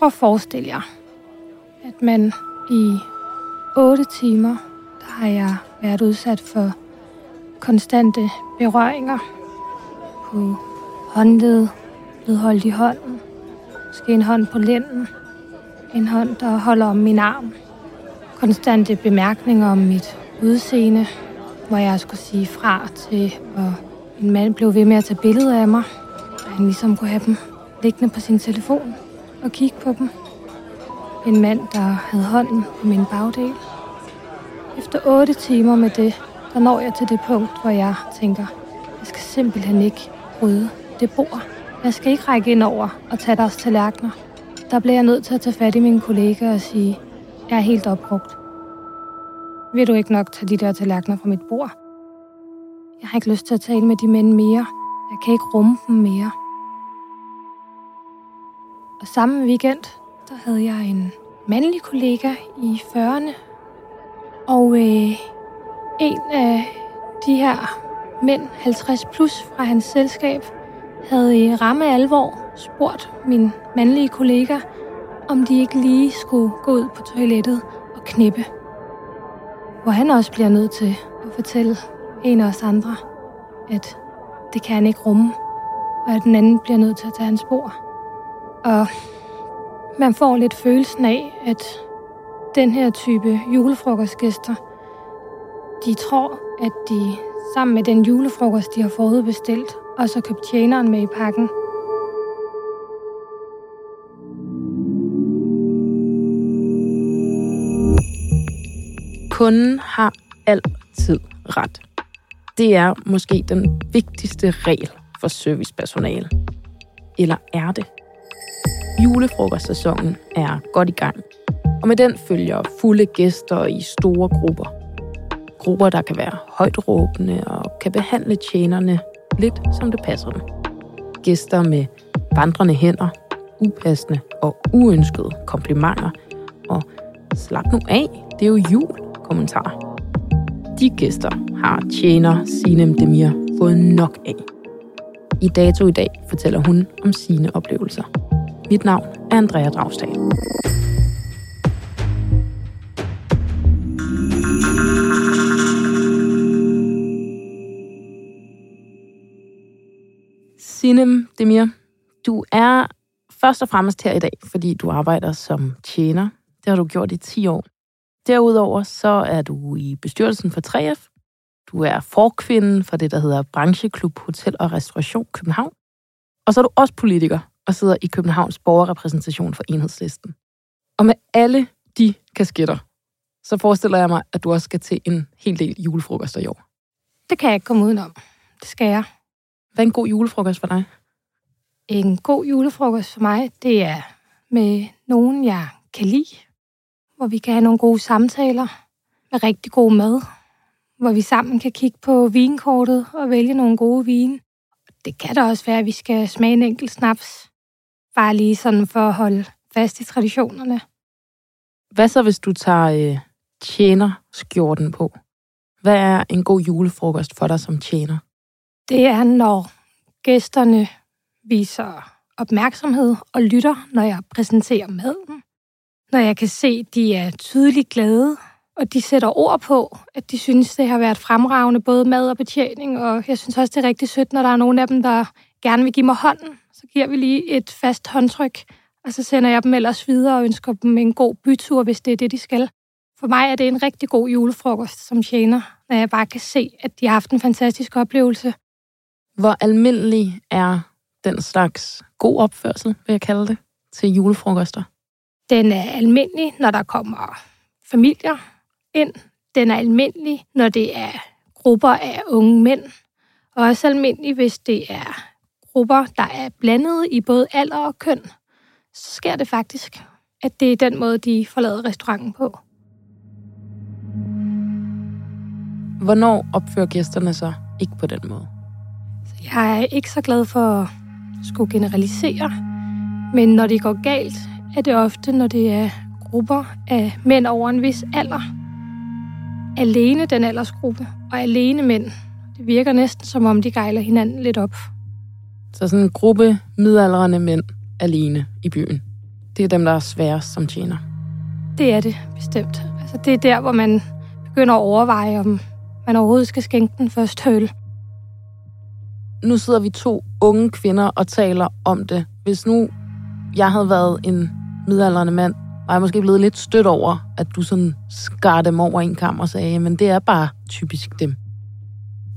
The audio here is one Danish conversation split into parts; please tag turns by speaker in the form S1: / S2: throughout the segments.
S1: Prøv at forestille jer, at man i 8 timer, der har jeg været udsat for konstante berøringer på håndled, blevet holdt i hånden, måske en hånd på lænden, en hånd, der holder om min arm, konstante bemærkninger om mit udseende, hvor jeg skulle sige fra til, og en mand blev ved med at tage billeder af mig, og han ligesom kunne have dem liggende på sin telefon og kigge på dem. En mand, der havde hånden på min bagdel. Efter otte timer med det, der når jeg til det punkt, hvor jeg tænker, jeg skal simpelthen ikke rydde det bord. Jeg skal ikke række ind over og tage deres tallerkener. Der bliver jeg nødt til at tage fat i mine kollegaer og sige, jeg er helt opbrugt. Vil du ikke nok tage de der tallerkener fra mit bord? Jeg har ikke lyst til at tale med de mænd mere. Jeg kan ikke rumme dem mere. Og samme weekend, der havde jeg en mandlig kollega i 40'erne. Og øh, en af de her mænd, 50 plus fra hans selskab, havde i ramme alvor spurgt min mandlige kollega, om de ikke lige skulle gå ud på toilettet og knippe. Hvor han også bliver nødt til at fortælle en af os andre, at det kan han ikke rumme, og at den anden bliver nødt til at tage hans spor. Og man får lidt følelsen af, at den her type julefrokostgæster, de tror, at de sammen med den julefrokost, de har forudbestilt, og så købt tjeneren med i pakken,
S2: Kunden har altid ret. Det er måske den vigtigste regel for servicepersonale. Eller er det? Julefrokostsæsonen er godt i gang, og med den følger fulde gæster i store grupper. Grupper, der kan være højt råbende og kan behandle tjenerne lidt som det passer dem. Gæster med vandrende hænder, upassende og uønskede komplimenter og slap nu af, det er jo jul, kommentar. De gæster har tjener Sinem Demir fået nok af. I dato i dag fortæller hun om sine oplevelser. Mit navn er Andrea Dragstad. Sinem Demir, du er først og fremmest her i dag, fordi du arbejder som tjener. Det har du gjort i 10 år. Derudover så er du i bestyrelsen for 3F. Du er forkvinden for det, der hedder Brancheklub Hotel og Restauration København. Og så er du også politiker og sidder i Københavns borgerrepræsentation for enhedslisten. Og med alle de kasketter, så forestiller jeg mig, at du også skal til en hel del julefrokoster i år.
S1: det kan jeg ikke komme udenom. Det skal jeg.
S2: Hvad er en god julefrokost for dig?
S1: En god julefrokost for mig, det er med nogen, jeg kan lide. hvor vi kan have nogle gode samtaler med rigtig god mad, hvor vi sammen kan kigge på vinkortet og vælge nogle gode vine. Det kan da også være, at vi skal smage en enkelt snaps, bare lige sådan for at holde fast i traditionerne.
S2: Hvad så, hvis du tager øh, tjenerskjorten på? Hvad er en god julefrokost for dig som tjener?
S1: Det er, når gæsterne viser opmærksomhed og lytter, når jeg præsenterer maden. Når jeg kan se, at de er tydeligt glade, og de sætter ord på, at de synes, det har været fremragende, både mad og betjening. Og jeg synes også, det er rigtig sødt, når der er nogle af dem, der gerne vil give mig hånden. Så giver vi lige et fast håndtryk, og så sender jeg dem ellers videre og ønsker dem en god bytur, hvis det er det, de skal. For mig er det en rigtig god julefrokost som tjener, når jeg bare kan se, at de har haft en fantastisk oplevelse.
S2: Hvor almindelig er den slags god opførsel, vil jeg kalde det, til julefrokoster?
S1: Den er almindelig, når der kommer familier ind. Den er almindelig, når det er grupper af unge mænd. Og også almindelig, hvis det er grupper, der er blandet i både alder og køn. Så sker det faktisk, at det er den måde, de forlader restauranten på.
S2: Hvornår opfører gæsterne sig ikke på den måde?
S1: Jeg er ikke så glad for at skulle generalisere, men når det går galt, er det ofte, når det er grupper af mænd over en vis alder. Alene den aldersgruppe, og alene mænd. Det virker næsten som om, de gejler hinanden lidt op.
S2: Så sådan en gruppe midaldrende mænd alene i byen. Det er dem, der er sværest som tjener.
S1: Det er det bestemt. Altså, det er der, hvor man begynder at overveje, om man overhovedet skal skænke den første øl.
S2: Nu sidder vi to unge kvinder og taler om det. Hvis nu jeg havde været en midaldrende mand, var jeg måske blevet lidt stødt over, at du sådan skar dem over en kamp og sagde, men det er bare typisk dem.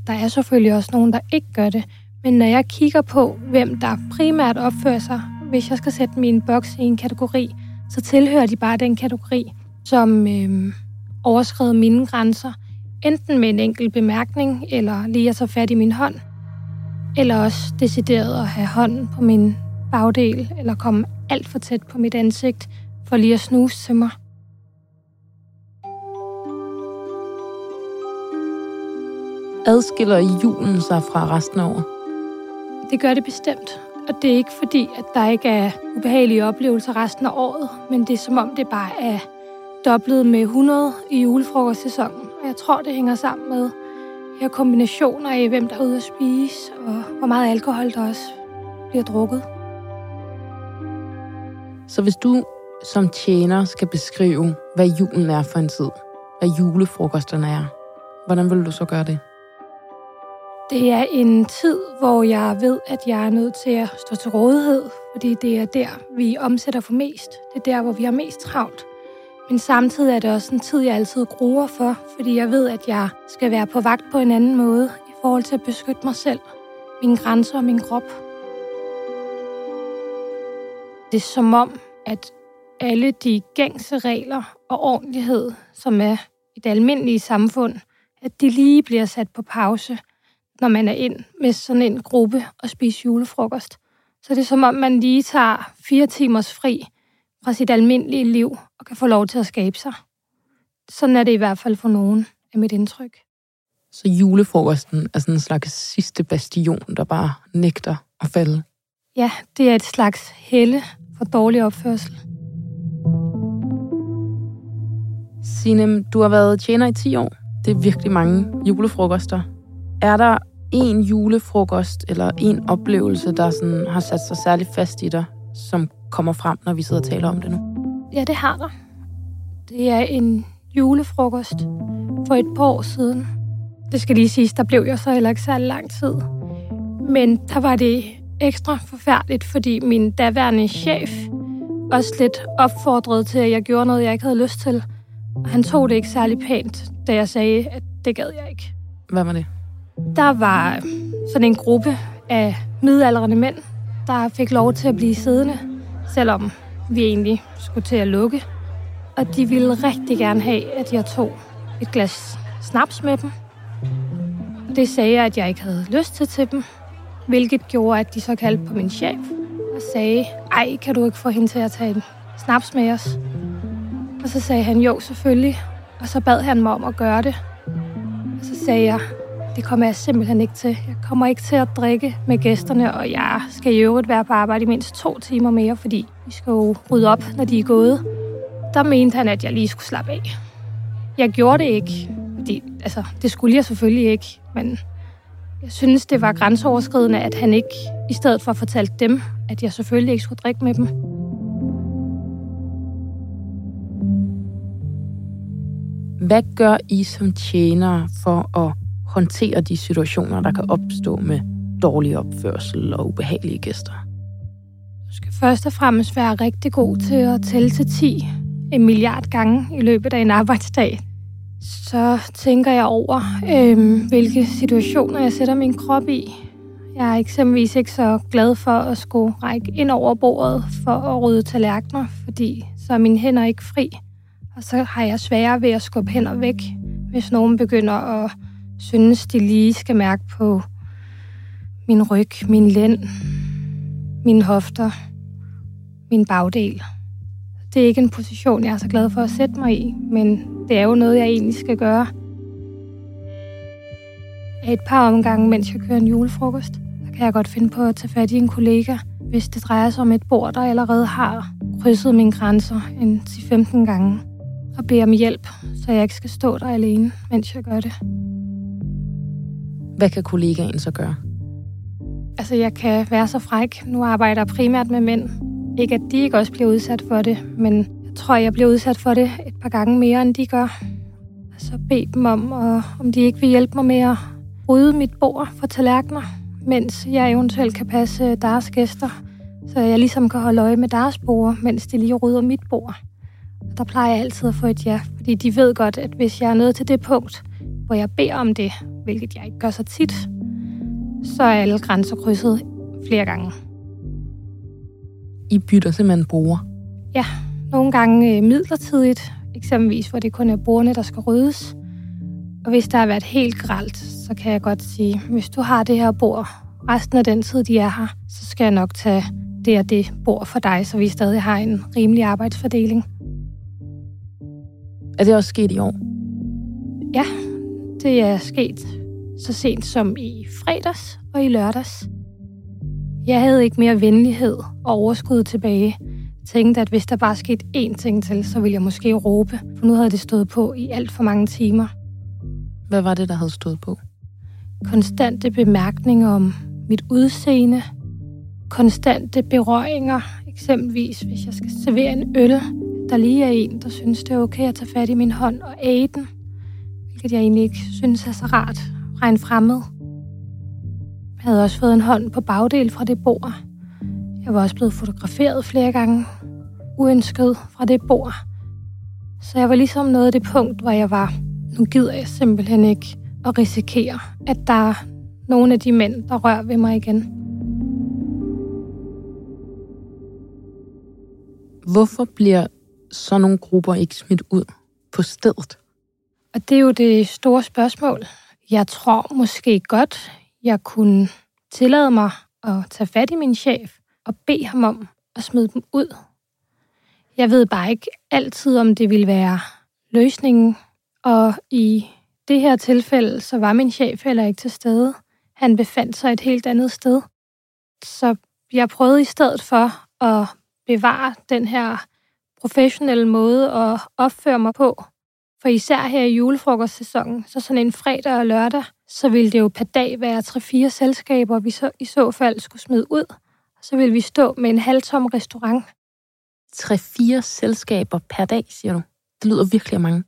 S1: Der er selvfølgelig også nogen, der ikke gør det. Men når jeg kigger på, hvem der primært opfører sig, hvis jeg skal sætte min boks i en kategori, så tilhører de bare den kategori, som øh, overskrider mine grænser. Enten med en enkelt bemærkning, eller lige at tage fat i min hånd, eller også decideret at have hånden på min bagdel, eller komme alt for tæt på mit ansigt, for lige at snuse til mig.
S2: Adskiller julen sig fra resten af året?
S1: Det gør det bestemt. Og det er ikke fordi, at der ikke er ubehagelige oplevelser resten af året, men det er som om, det bare er dobblet med 100 i julefrokostsæsonen. Og jeg tror, det hænger sammen med her kombinationer af, hvem der er ude at spise, og hvor meget alkohol der også bliver drukket.
S2: Så hvis du som tjener skal beskrive, hvad julen er for en tid, hvad julefrokosterne er, hvordan vil du så gøre det?
S1: Det er en tid, hvor jeg ved, at jeg er nødt til at stå til rådighed, fordi det er der, vi omsætter for mest. Det er der, hvor vi har mest travlt. Men samtidig er det også en tid, jeg altid gruer for, fordi jeg ved, at jeg skal være på vagt på en anden måde i forhold til at beskytte mig selv, mine grænser og min krop. Det er som om, at alle de gængse regler og ordentlighed, som er i det almindelige samfund, at de lige bliver sat på pause, når man er ind med sådan en gruppe og spiser julefrokost. Så det er som om, man lige tager fire timers fri fra sit almindelige liv og kan få lov til at skabe sig. Sådan er det i hvert fald for nogen, af mit indtryk.
S2: Så julefrokosten er sådan en slags sidste bastion, der bare nægter at falde?
S1: Ja, det er et slags helle for dårlig opførsel.
S2: Sinem, du har været tjener i 10 år. Det er virkelig mange julefrokoster. Er der en julefrokost eller en oplevelse, der sådan har sat sig særlig fast i dig, som kommer frem, når vi sidder og taler om det nu?
S1: Ja, det har der. Det er en julefrokost for et par år siden. Det skal lige siges, der blev jeg så heller ikke særlig lang tid. Men der var det ekstra forfærdeligt, fordi min daværende chef også lidt opfordrede til, at jeg gjorde noget, jeg ikke havde lyst til. Og han tog det ikke særlig pænt, da jeg sagde, at det gad jeg ikke.
S2: Hvad var det?
S1: Der var sådan en gruppe af midaldrende mænd, der fik lov til at blive siddende, selvom vi egentlig skulle til at lukke. Og de ville rigtig gerne have, at jeg tog et glas snaps med dem. Det sagde jeg, at jeg ikke havde lyst til til dem, hvilket gjorde, at de så kaldte på min chef og sagde, ej, kan du ikke få hende til at tage en snaps med os? Og så sagde han, jo, selvfølgelig. Og så bad han mig om at gøre det. Og så sagde jeg, det kommer jeg simpelthen ikke til. Jeg kommer ikke til at drikke med gæsterne, og jeg skal i øvrigt være på arbejde i mindst to timer mere, fordi vi skal jo rydde op, når de er gået. Der mente han, at jeg lige skulle slappe af. Jeg gjorde det ikke, fordi altså, det skulle jeg selvfølgelig ikke, men jeg synes, det var grænseoverskridende, at han ikke i stedet for fortalte dem, at jeg selvfølgelig ikke skulle drikke med dem.
S2: Hvad gør I som tjenere for at håndtere de situationer, der kan opstå med dårlig opførsel og ubehagelige gæster?
S1: Du skal først og fremmest være rigtig god til at tælle til 10 en milliard gange i løbet af en arbejdsdag. Så tænker jeg over, øh, hvilke situationer jeg sætter min krop i. Jeg er eksempelvis ikke så glad for at skulle række ind over bordet for at rydde tallerkener, fordi så er mine hænder ikke fri. Og så har jeg sværere ved at skubbe hænder væk, hvis nogen begynder at synes, de lige skal mærke på min ryg, min lænd, mine hofter, min bagdel. Det er ikke en position, jeg er så glad for at sætte mig i, men det er jo noget, jeg egentlig skal gøre. Et par omgange, mens jeg kører en julefrokost, så kan jeg godt finde på at tage fat i en kollega, hvis det drejer sig om et bord, der allerede har krydset mine grænser en 10-15 gange, og bede om hjælp, så jeg ikke skal stå der alene, mens jeg gør det.
S2: Hvad kan kollegaen så gøre?
S1: Altså, jeg kan være så fræk. Nu arbejder jeg primært med mænd. Ikke at de ikke også bliver udsat for det, men jeg tror, jeg bliver udsat for det et par gange mere, end de gør. Så bed dem om, og om de ikke vil hjælpe mig med at rydde mit bord for tallerkener, mens jeg eventuelt kan passe deres gæster, så jeg ligesom kan holde øje med deres bord, mens de lige rydder mit bord. Der plejer jeg altid at få et ja, fordi de ved godt, at hvis jeg er nået til det punkt, hvor jeg beder om det, hvilket jeg ikke gør så tit, så er alle grænser krydset flere gange.
S2: I bytter simpelthen bruger.
S1: Ja, nogle gange øh, midlertidigt, eksempelvis hvor det kun er bordene, der skal ryddes. Og hvis der har været helt gralt, så kan jeg godt sige, hvis du har det her bord resten af den tid, de er her, så skal jeg nok tage det og det bord for dig, så vi stadig har en rimelig arbejdsfordeling.
S2: Er det også sket i år?
S1: Ja, det er sket så sent som i fredags og i lørdags. Jeg havde ikke mere venlighed og overskud tilbage. Jeg tænkte, at hvis der bare skete én ting til, så ville jeg måske råbe, for nu havde det stået på i alt for mange timer.
S2: Hvad var det, der havde stået på?
S1: Konstante bemærkninger om mit udseende. Konstante berøringer. Eksempelvis, hvis jeg skal servere en øl, der lige er en, der synes, det er okay at tage fat i min hånd og æde den. Hvilket jeg egentlig ikke synes er så rart fra en fremmed. Jeg havde også fået en hånd på bagdel fra det bord. Jeg var også blevet fotograferet flere gange, uønsket fra det bord. Så jeg var ligesom nået af det punkt, hvor jeg var, nu gider jeg simpelthen ikke at risikere, at der er nogle af de mænd, der rører ved mig igen.
S2: Hvorfor bliver så nogle grupper ikke smidt ud på stedet?
S1: Og det er jo det store spørgsmål. Jeg tror måske godt, jeg kunne tillade mig at tage fat i min chef og bede ham om at smide dem ud. Jeg ved bare ikke altid, om det ville være løsningen. Og i det her tilfælde, så var min chef heller ikke til stede. Han befandt sig et helt andet sted. Så jeg prøvede i stedet for at bevare den her professionelle måde at opføre mig på. For især her i julefrokostsæsonen, så sådan en fredag og lørdag, så ville det jo per dag være 3-4 selskaber, vi så i så fald skulle smide ud. Så ville vi stå med en halvtom restaurant.
S2: 3-4 selskaber per dag, siger du. Det lyder virkelig mange.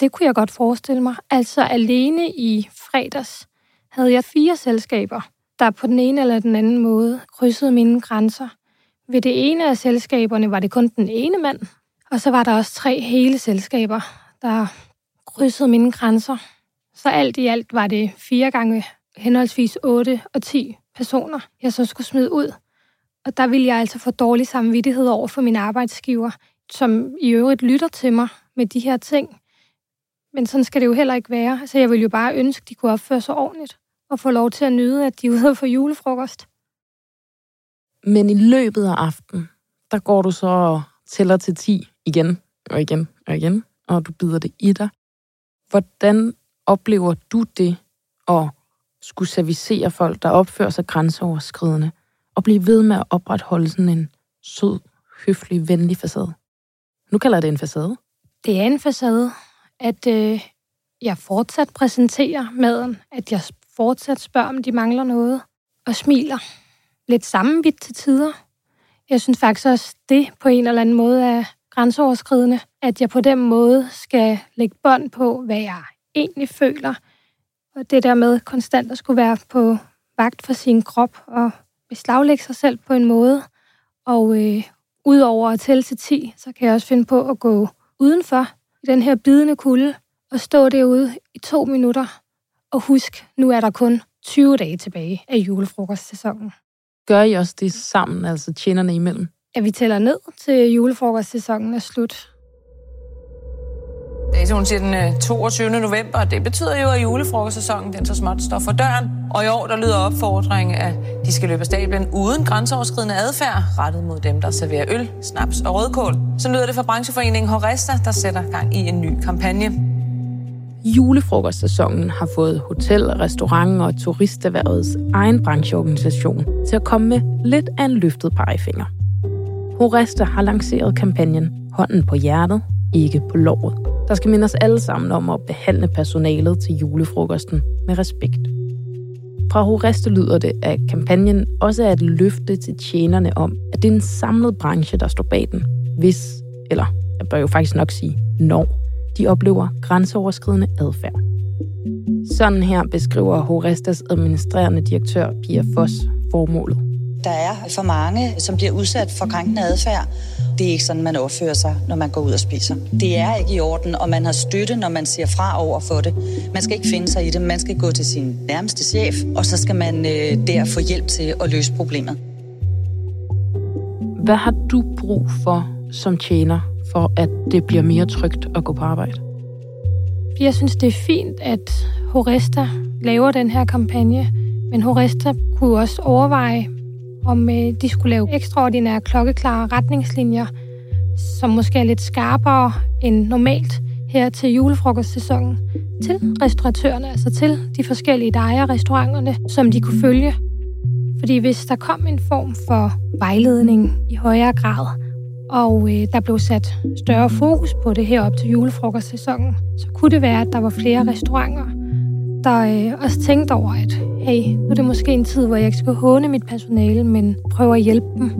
S1: Det kunne jeg godt forestille mig. Altså alene i fredags havde jeg fire selskaber, der på den ene eller den anden måde krydsede mine grænser. Ved det ene af selskaberne var det kun den ene mand, og så var der også tre hele selskaber, der krydsede mine grænser. Så alt i alt var det fire gange henholdsvis 8 og 10 personer, jeg så skulle smide ud. Og der ville jeg altså få dårlig samvittighed over for min arbejdsgiver, som i øvrigt lytter til mig med de her ting. Men sådan skal det jo heller ikke være. Så jeg ville jo bare ønske, at de kunne opføre sig ordentligt og få lov til at nyde, at de er ude for julefrokost.
S2: Men i løbet af aftenen, der går du så og tæller til 10 igen og igen og igen, og du bider det i dig. Hvordan oplever du det at skulle servicere folk, der opfører sig grænseoverskridende, og blive ved med at opretholde sådan en sød, høflig, venlig facade? Nu kalder jeg det en facade.
S1: Det er en facade, at øh, jeg fortsat præsenterer maden, at jeg fortsat spørger, om de mangler noget, og smiler lidt sammenvidt til tider. Jeg synes faktisk også, det på en eller anden måde er grænseoverskridende, at jeg på den måde skal lægge bånd på, hvad jeg egentlig føler. Og det der med konstant at skulle være på vagt for sin krop og beslaglægge sig selv på en måde. Og øh, udover at tælle til 10, så kan jeg også finde på at gå udenfor i den her bidende kulde og stå derude i to minutter og husk, nu er der kun 20 dage tilbage af julefrokostsæsonen.
S2: Gør I også det sammen, altså tjenerne imellem?
S1: At vi tæller ned til julefrokostsæsonen er slut.
S3: Datoen siger den 22. Øh, november, og det betyder jo, at julefrokostsæsonen den så småt står for døren. Og i år der lyder opfordringen, at de skal løbe af stablen uden grænseoverskridende adfærd, rettet mod dem, der serverer øl, snaps og rødkål. Så lyder det fra brancheforeningen Horesta, der sætter gang i en ny kampagne.
S2: Julefrokostsæsonen har fået hotel, restaurant og turisterhvervets egen brancheorganisation til at komme med lidt af en løftet pegefinger. Horesta har lanceret kampagnen Hånden på hjertet, ikke på lovet. Der skal minde os alle sammen om at behandle personalet til julefrokosten med respekt. Fra Horeste lyder det, at kampagnen også er et løfte til tjenerne om, at det er en samlet branche, der står bag den, hvis, eller jeg bør jo faktisk nok sige, når de oplever grænseoverskridende adfærd. Sådan her beskriver Horestas administrerende direktør Pia Foss formålet.
S4: Der er for mange, som bliver udsat for krænkende adfærd. Det er ikke sådan, man opfører sig, når man går ud og spiser. Det er ikke i orden, og man har støtte, når man siger fra over for det. Man skal ikke finde sig i det. Man skal gå til sin nærmeste chef, og så skal man øh, der få hjælp til at løse problemet.
S2: Hvad har du brug for som tjener for, at det bliver mere trygt at gå på arbejde?
S1: Jeg synes, det er fint, at Horesta laver den her kampagne, men Horesta kunne også overveje, om øh, de skulle lave ekstraordinære klokkeklare retningslinjer, som måske er lidt skarpere end normalt her til julefrokostsæsonen, til restauratørerne, altså til de forskellige, dejer restauranterne, som de kunne følge. Fordi hvis der kom en form for vejledning i højere grad, og øh, der blev sat større fokus på det her op til julefrokostsæsonen, så kunne det være, at der var flere restauranter, der øh, også tænkte over, at hey, nu er det måske en tid, hvor jeg ikke skal håne mit personale, men prøve at hjælpe dem.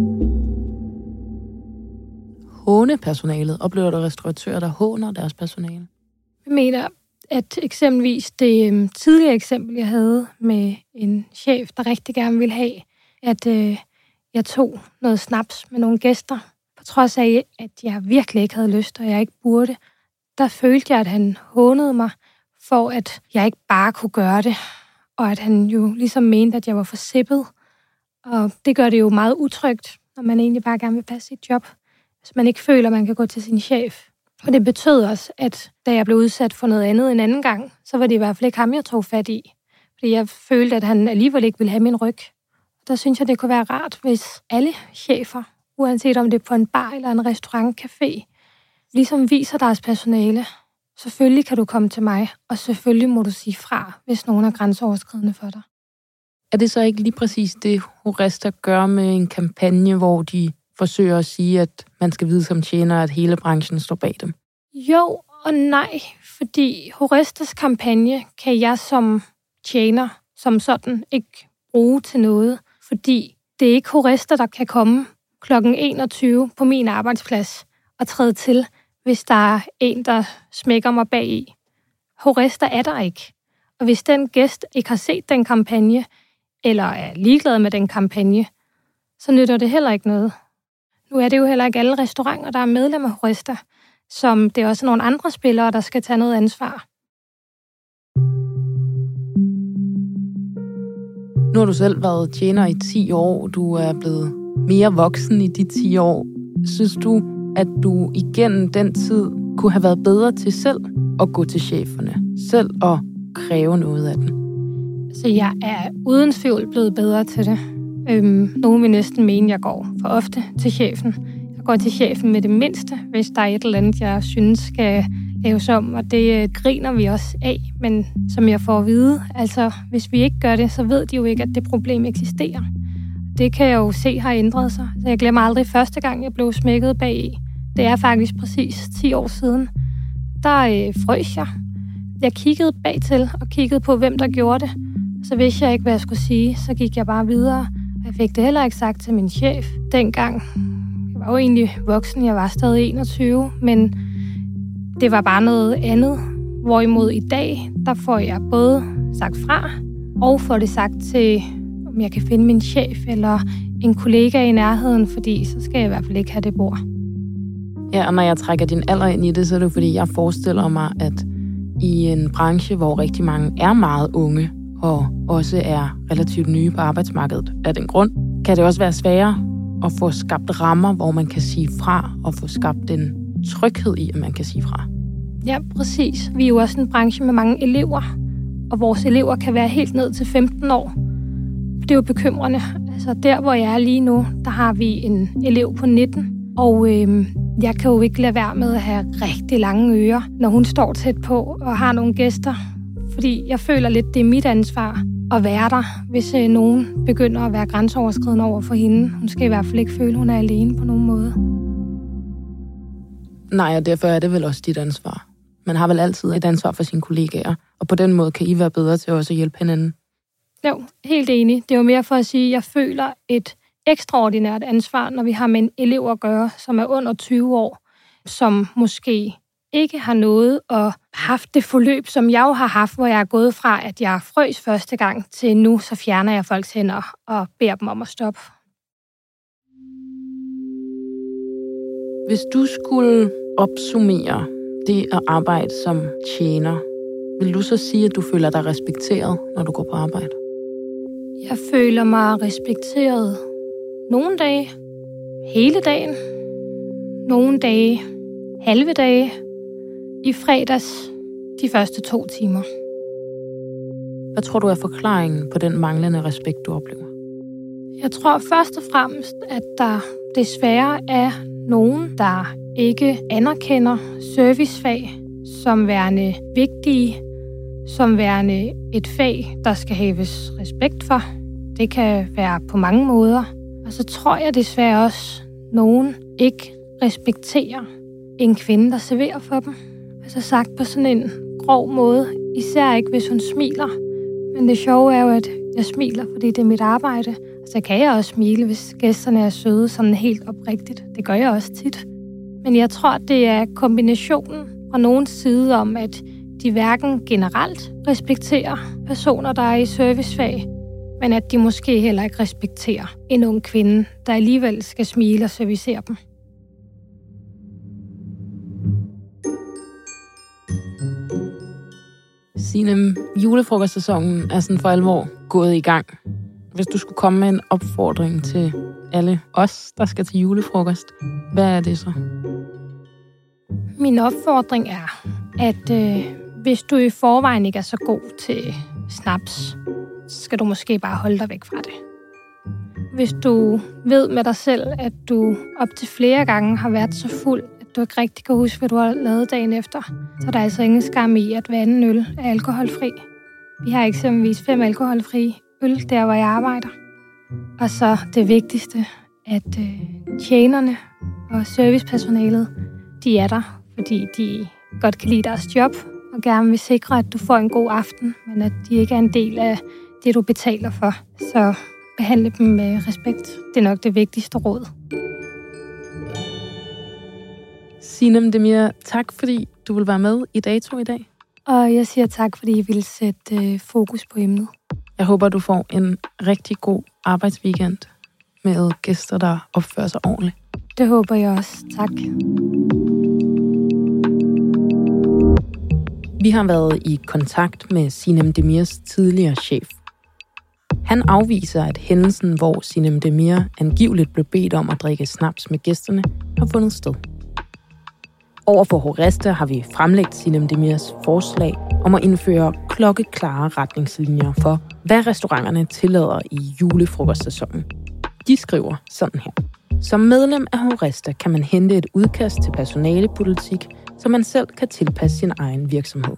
S2: Håne personalet? Oplever du restauratører, der håner deres personale?
S1: Jeg mener, at eksempelvis det øh, tidligere eksempel, jeg havde med en chef, der rigtig gerne ville have, at øh, jeg tog noget snaps med nogle gæster, på trods af, at jeg virkelig ikke havde lyst, og jeg ikke burde, der følte jeg, at han hånede mig, for at jeg ikke bare kunne gøre det, og at han jo ligesom mente, at jeg var for sippet. Og det gør det jo meget utrygt, når man egentlig bare gerne vil passe sit job, hvis man ikke føler, at man kan gå til sin chef. Og det betød også, at da jeg blev udsat for noget andet en anden gang, så var det i hvert fald ikke ham, jeg tog fat i. Fordi jeg følte, at han alligevel ikke ville have min ryg. Der synes jeg, det kunne være rart, hvis alle chefer uanset om det er på en bar eller en restaurant, café, ligesom viser deres personale. Selvfølgelig kan du komme til mig, og selvfølgelig må du sige fra, hvis nogen er grænseoverskridende for dig.
S2: Er det så ikke lige præcis det, Horesta gør med en kampagne, hvor de forsøger at sige, at man skal vide som tjener, at hele branchen står bag dem?
S1: Jo og nej, fordi Horestas kampagne kan jeg som tjener som sådan ikke bruge til noget, fordi det er ikke Horesta, der kan komme kl. 21 på min arbejdsplads og træde til, hvis der er en, der smækker mig bag i. Horester er der ikke. Og hvis den gæst ikke har set den kampagne, eller er ligeglad med den kampagne, så nytter det heller ikke noget. Nu er det jo heller ikke alle restauranter, der er medlem af Horester, som det er også nogle andre spillere, der skal tage noget ansvar.
S2: Nu har du selv været tjener i 10 år. Du er blevet mere voksen i de 10 år, synes du, at du igennem den tid kunne have været bedre til selv at gå til cheferne, selv at kræve noget af dem?
S1: Så jeg er uden tvivl blevet bedre til det. Øhm, nogen vil næsten mene, at jeg går for ofte til chefen. Jeg går til chefen med det mindste, hvis der er et eller andet, jeg synes skal laves om, og det øh, griner vi også af. Men som jeg får at vide, altså hvis vi ikke gør det, så ved de jo ikke, at det problem eksisterer. Det kan jeg jo se har ændret sig. Så jeg glemmer aldrig første gang, jeg blev smækket bag i. Det er faktisk præcis 10 år siden. Der øh, frøs jeg. Jeg kiggede bag til og kiggede på, hvem der gjorde det. Så vidste jeg ikke, hvad jeg skulle sige. Så gik jeg bare videre. Og Jeg fik det heller ikke sagt til min chef dengang. Jeg var jo egentlig voksen, jeg var stadig 21, men det var bare noget andet. Hvorimod i dag, der får jeg både sagt fra, og får det sagt til, om jeg kan finde min chef eller en kollega i nærheden, fordi så skal jeg i hvert fald ikke have det bord.
S2: Ja, og når jeg trækker din alder ind i det, så er det fordi, jeg forestiller mig, at i en branche, hvor rigtig mange er meget unge, og også er relativt nye på arbejdsmarkedet af den grund, kan det også være sværere at få skabt rammer, hvor man kan sige fra, og få skabt en tryghed i, at man kan sige fra.
S1: Ja, præcis. Vi er jo også en branche med mange elever, og vores elever kan være helt ned til 15 år. Det er jo bekymrende. Altså der, hvor jeg er lige nu, der har vi en elev på 19, og øh, jeg kan jo ikke lade være med at have rigtig lange ører, når hun står tæt på og har nogle gæster. Fordi jeg føler lidt, det er mit ansvar at være der, hvis øh, nogen begynder at være grænseoverskridende over for hende. Hun skal i hvert fald ikke føle, hun er alene på nogen måde.
S2: Nej, og derfor er det vel også dit ansvar. Man har vel altid et ansvar for sine kollegaer, og på den måde kan I være bedre til også at hjælpe hinanden.
S1: Jo, helt enig. Det er jo mere for at sige, at jeg føler et ekstraordinært ansvar, når vi har med en elev at gøre, som er under 20 år, som måske ikke har noget og haft det forløb, som jeg jo har haft, hvor jeg er gået fra, at jeg frøs første gang, til nu, så fjerner jeg folks hænder og beder dem om at stoppe.
S2: Hvis du skulle opsummere det at arbejde som tjener, vil du så sige, at du føler dig respekteret, når du går på arbejde?
S1: Jeg føler mig respekteret nogle dage, hele dagen, nogle dage, halve dage, i fredags de første to timer.
S2: Hvad tror du er forklaringen på den manglende respekt, du oplever?
S1: Jeg tror først og fremmest, at der desværre er nogen, der ikke anerkender servicefag som værende vigtige, som værende et fag, der skal haves respekt for. Det kan være på mange måder. Og så tror jeg desværre også, at nogen ikke respekterer en kvinde, der serverer for dem. Altså sagt på sådan en grov måde. Især ikke, hvis hun smiler. Men det sjove er jo, at jeg smiler, fordi det er mit arbejde. Så kan jeg også smile, hvis gæsterne er søde sådan helt oprigtigt. Det gør jeg også tit. Men jeg tror, det er kombinationen fra nogens side om, at de hverken generelt respekterer personer, der er i servicefag, men at de måske heller ikke respekterer en ung kvinde, der alligevel skal smile og servicere dem.
S2: Signe, julefrokostsæsonen er sådan for alvor gået i gang. Hvis du skulle komme med en opfordring til alle os, der skal til julefrokost, hvad er det så?
S1: Min opfordring er, at øh, hvis du i forvejen ikke er så god til snaps, så skal du måske bare holde dig væk fra det. Hvis du ved med dig selv, at du op til flere gange har været så fuld, at du ikke rigtig kan huske, hvad du har lavet dagen efter, så er der altså ingen skam i, at hver anden øl er alkoholfri. Vi har eksempelvis fem alkoholfri øl, der hvor jeg arbejder. Og så det vigtigste, at øh, tjenerne og servicepersonalet, de er der, fordi de godt kan lide deres job, og gerne vil sikre, at du får en god aften, men at de ikke er en del af det, du betaler for. Så behandle dem med respekt. Det er nok det vigtigste råd.
S2: Sinem Demir, tak fordi du vil være med i Dato i dag.
S1: Og jeg siger tak, fordi I vil sætte øh, fokus på emnet.
S2: Jeg håber, du får en rigtig god arbejdsweekend med gæster, der opfører sig ordentligt.
S1: Det håber jeg også. Tak.
S2: Vi har været i kontakt med Sinem Demirs tidligere chef. Han afviser, at hændelsen, hvor Sinem Demir angiveligt blev bedt om at drikke snaps med gæsterne, har fundet sted. Over for Horesta har vi fremlagt Sinem Demirs forslag om at indføre klokkeklare retningslinjer for, hvad restauranterne tillader i julefrokostsæsonen. De skriver sådan her. Som medlem af Horesta kan man hente et udkast til personalepolitik, så man selv kan tilpasse sin egen virksomhed.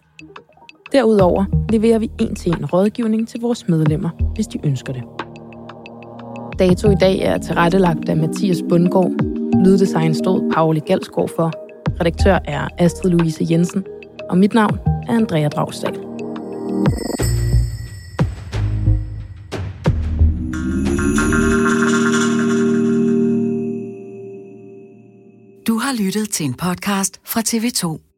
S2: Derudover leverer vi en til en rådgivning til vores medlemmer, hvis de ønsker det. Dato i dag er tilrettelagt af Mathias Bundgaard. Lyddesign stod Pauli Galsgaard for. Redaktør er Astrid Louise Jensen. Og mit navn er Andrea Dragsdal.
S5: you har lyttet til en podcast fra TV2.